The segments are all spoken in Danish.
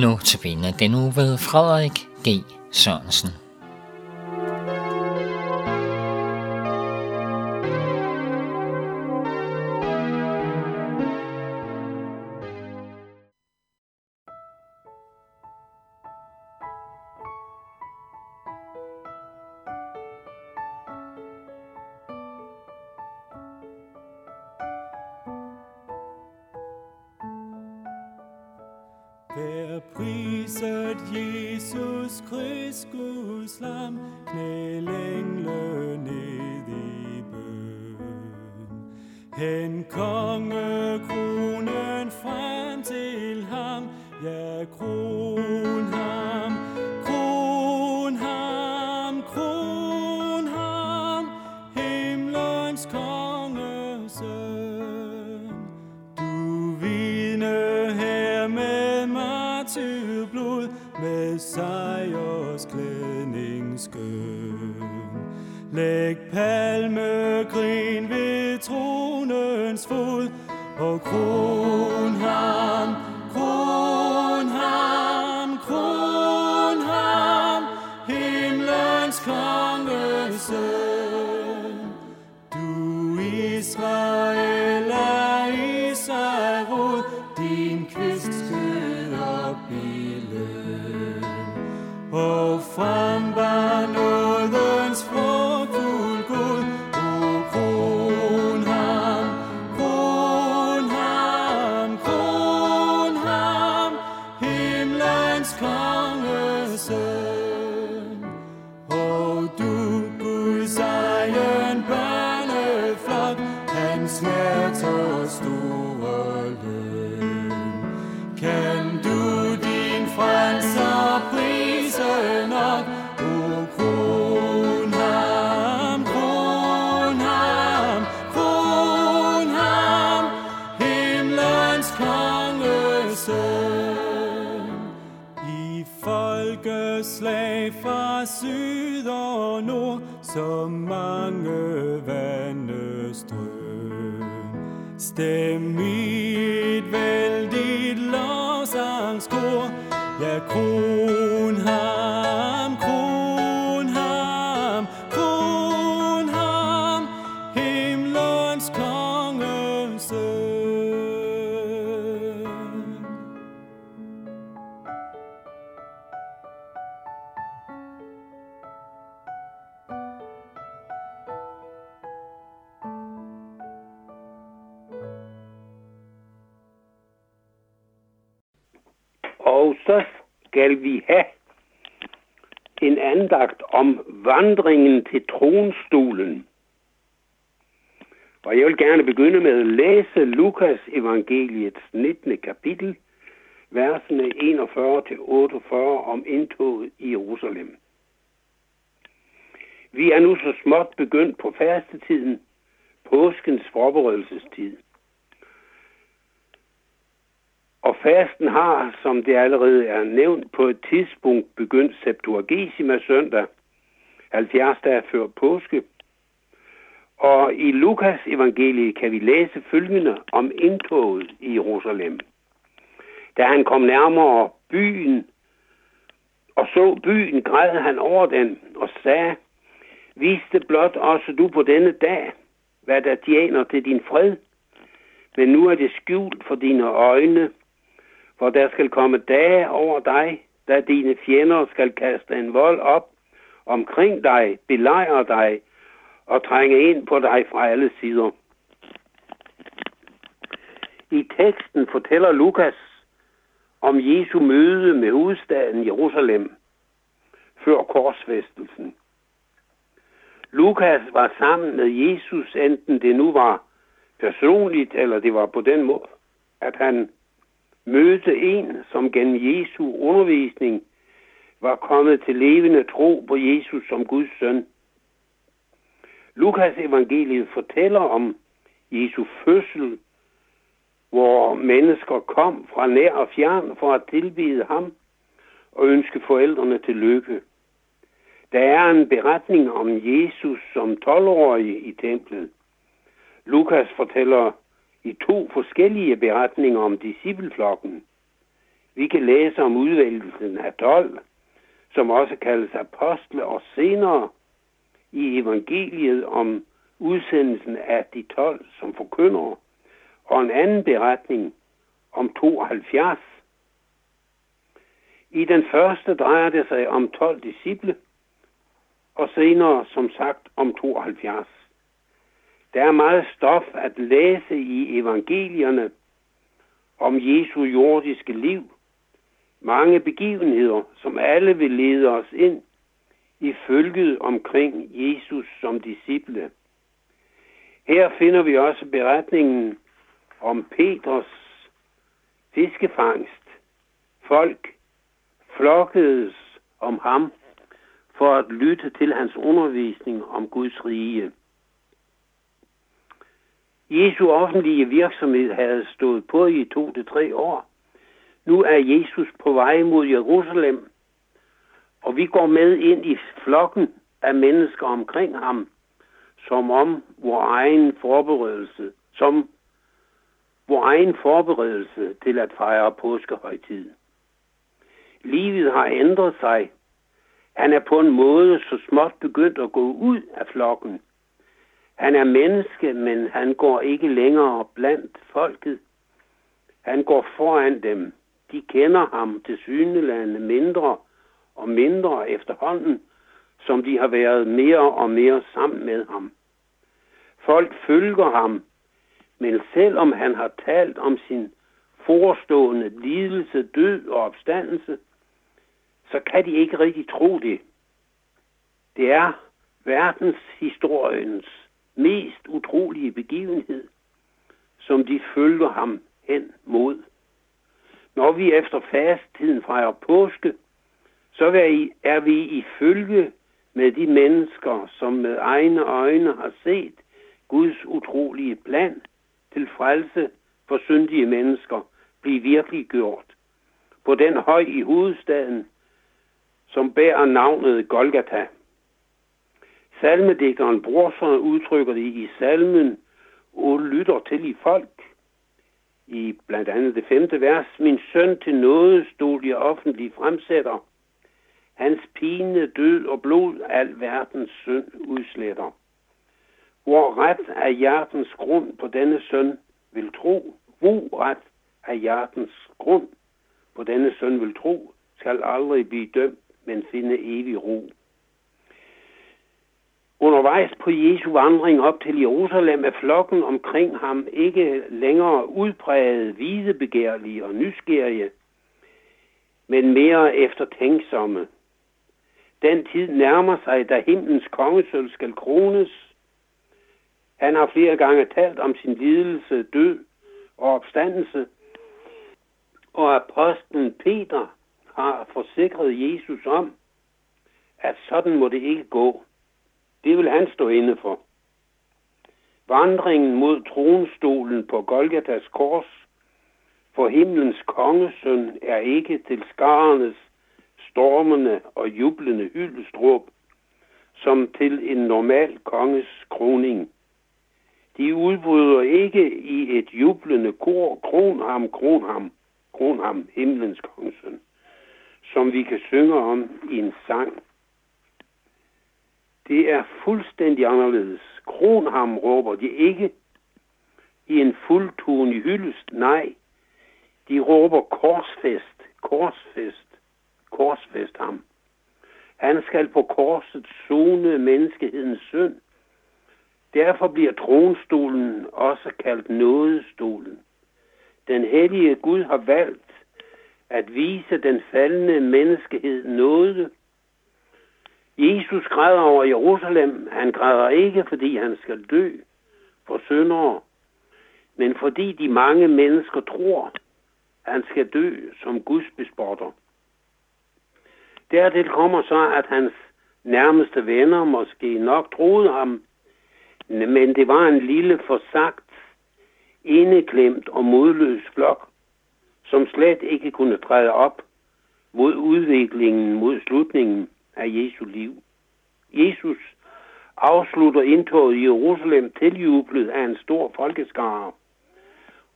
Nu tabiner den uge ved Frederik G. Sørensen. Vær priset Jesus Krist, Guds lam, knæl engle ned i bøn. Hen kongekronen fra syd og nord, så mange vandestrøm. Stem i et vældigt lovsangskor, ja, kron Og så skal vi have en andagt om vandringen til tronstolen. Og jeg vil gerne begynde med at læse Lukas evangeliets 19. kapitel, versene 41-48 om indtoget i Jerusalem. Vi er nu så småt begyndt på fastetiden, påskens forberedelsestid. Og fasten har, som det allerede er nævnt, på et tidspunkt begyndt Septuagesima søndag, 70 dage før påske. Og i Lukas evangeliet kan vi læse følgende om indtoget i Jerusalem. Da han kom nærmere byen og så byen, græd han over den og sagde, Viste blot også du på denne dag, hvad der tjener til din fred, men nu er det skjult for dine øjne, for der skal komme dage over dig, da dine fjender skal kaste en vold op omkring dig, belejre dig og trænge ind på dig fra alle sider. I teksten fortæller Lukas om Jesu møde med hovedstaden Jerusalem før korsfæstelsen. Lukas var sammen med Jesus, enten det nu var personligt, eller det var på den måde, at han mødte en, som gennem Jesu undervisning var kommet til levende tro på Jesus som Guds søn. Lukas evangeliet fortæller om Jesu fødsel, hvor mennesker kom fra nær og fjern for at tilbide ham og ønske forældrene til lykke. Der er en beretning om Jesus som 12-årig i templet. Lukas fortæller i to forskellige beretninger om discipleflokken. Vi kan læse om udvælgelsen af 12, som også kaldes apostle, og senere i evangeliet om udsendelsen af de 12 som forkyndere, og en anden beretning om 72. I den første drejer det sig om 12 disciple, og senere som sagt om 72. Der er meget stof at læse i evangelierne om Jesu jordiske liv. Mange begivenheder, som alle vil lede os ind i følget omkring Jesus som disciple. Her finder vi også beretningen om Peters fiskefangst. Folk flokkedes om ham for at lytte til hans undervisning om Guds rige. Jesu offentlige virksomhed havde stået på i to til tre år. Nu er Jesus på vej mod Jerusalem, og vi går med ind i flokken af mennesker omkring ham, som om vor egen forberedelse, som vor egen forberedelse til at fejre påskehøjtiden. Livet har ændret sig. Han er på en måde så småt begyndt at gå ud af flokken. Han er menneske, men han går ikke længere blandt folket. Han går foran dem. De kender ham til synelande mindre og mindre efterhånden, som de har været mere og mere sammen med ham. Folk følger ham, men selvom han har talt om sin forestående lidelse, død og opstandelse, så kan de ikke rigtig tro det. Det er verdenshistoriens mest utrolige begivenhed, som de følger ham hen mod. Når vi efter fasttiden fejrer påske, så er vi i følge med de mennesker, som med egne øjne har set Guds utrolige plan til frelse for syndige mennesker blive virkelig gjort. På den høj i hovedstaden, som bærer navnet Golgata. Salmedækkeren Brorson udtrykker det i salmen, og lytter til i folk. I blandt andet det femte vers, min søn til noget stod jeg offentligt fremsætter. Hans pine, død og blod, al verdens synd udsletter. Hvor ret er hjertens grund på denne søn vil tro, hvor ret er hjertens grund på denne søn vil tro, skal aldrig blive dømt, men finde evig ro. Undervejs på Jesu vandring op til Jerusalem er flokken omkring ham ikke længere udpræget videbegærlige og nysgerrige, men mere eftertænksomme. Den tid nærmer sig, da himlens kongesøl skal krones. Han har flere gange talt om sin lidelse, død og opstandelse, og apostlen Peter har forsikret Jesus om, at sådan må det ikke gå. Det vil han stå inde for. Vandringen mod tronstolen på Golgatas kors for himlens kongesøn er ikke til skarernes stormende og jublende hyldestrup, som til en normal konges kroning. De udbryder ikke i et jublende kor, kron ham, kron ham, kron ham, himlens kongesøn, som vi kan synge om i en sang det er fuldstændig anderledes. Kronham råber de ikke i en fuldtonig hyldest. Nej, de råber korsfest, korsfest, korsfest ham. Han skal på korset zone menneskehedens synd. Derfor bliver tronstolen også kaldt nådestolen. Den hellige Gud har valgt at vise den faldende menneskehed nåde Jesus græder over Jerusalem. Han græder ikke, fordi han skal dø for syndere, men fordi de mange mennesker tror, at han skal dø som Guds bespotter. Dertil kommer så, at hans nærmeste venner måske nok troede ham, men det var en lille forsagt, indeklemt og modløs flok, som slet ikke kunne træde op mod udviklingen mod slutningen af Jesu liv. Jesus afslutter indtoget i Jerusalem tiljublet af en stor folkeskare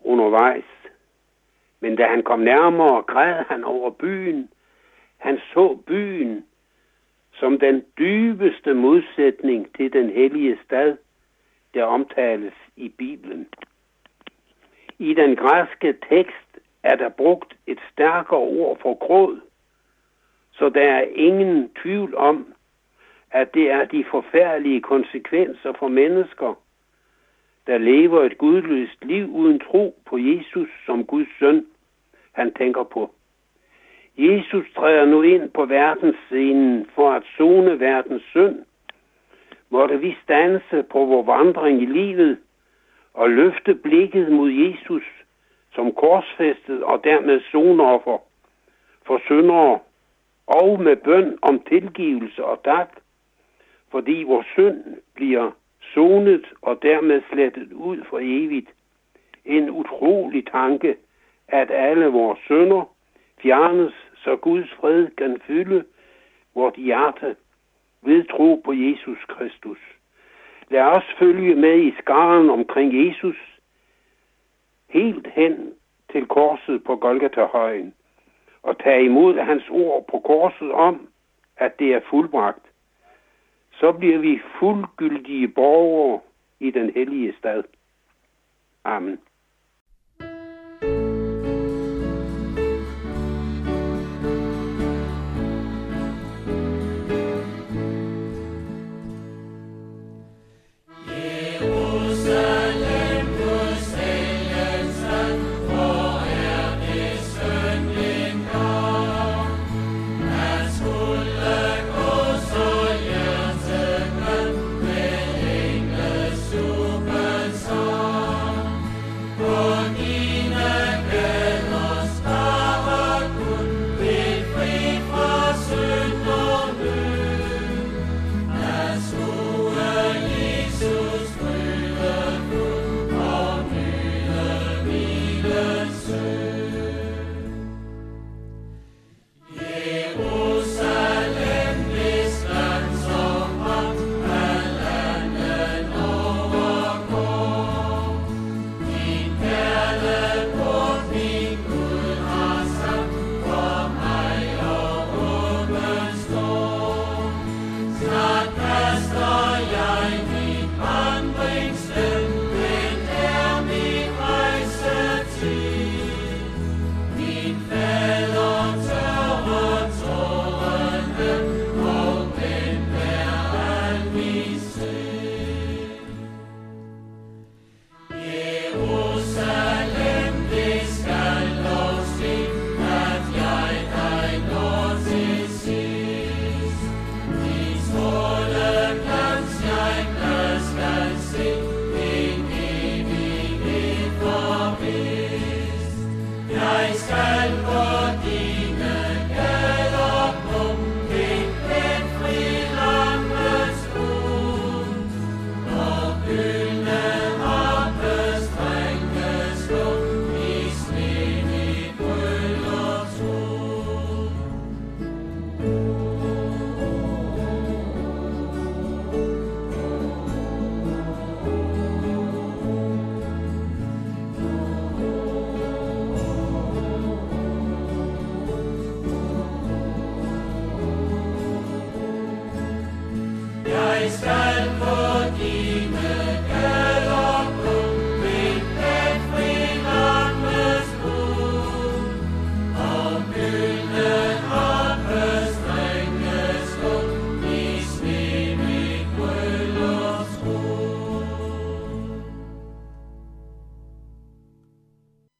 undervejs. Men da han kom nærmere, græd han over byen. Han så byen som den dybeste modsætning til den hellige stad, der omtales i Bibelen. I den græske tekst er der brugt et stærkere ord for gråd, så der er ingen tvivl om, at det er de forfærdelige konsekvenser for mennesker, der lever et gudløst liv uden tro på Jesus som Guds søn, han tænker på. Jesus træder nu ind på verdensscenen for at zone verdens synd. Måtte vi stanse på vores vandring i livet og løfte blikket mod Jesus som korsfæstet og dermed sonoffer for syndere og med bøn om tilgivelse og tak, fordi vores synd bliver sonet og dermed slettet ud for evigt. En utrolig tanke, at alle vores synder fjernes, så Guds fred kan fylde vort hjerte ved tro på Jesus Kristus. Lad os følge med i skaren omkring Jesus, helt hen til korset på Golgata-højen, og tage imod hans ord på korset om, at det er fuldbragt. Så bliver vi fuldgyldige borgere i den hellige stad. Amen. estrada.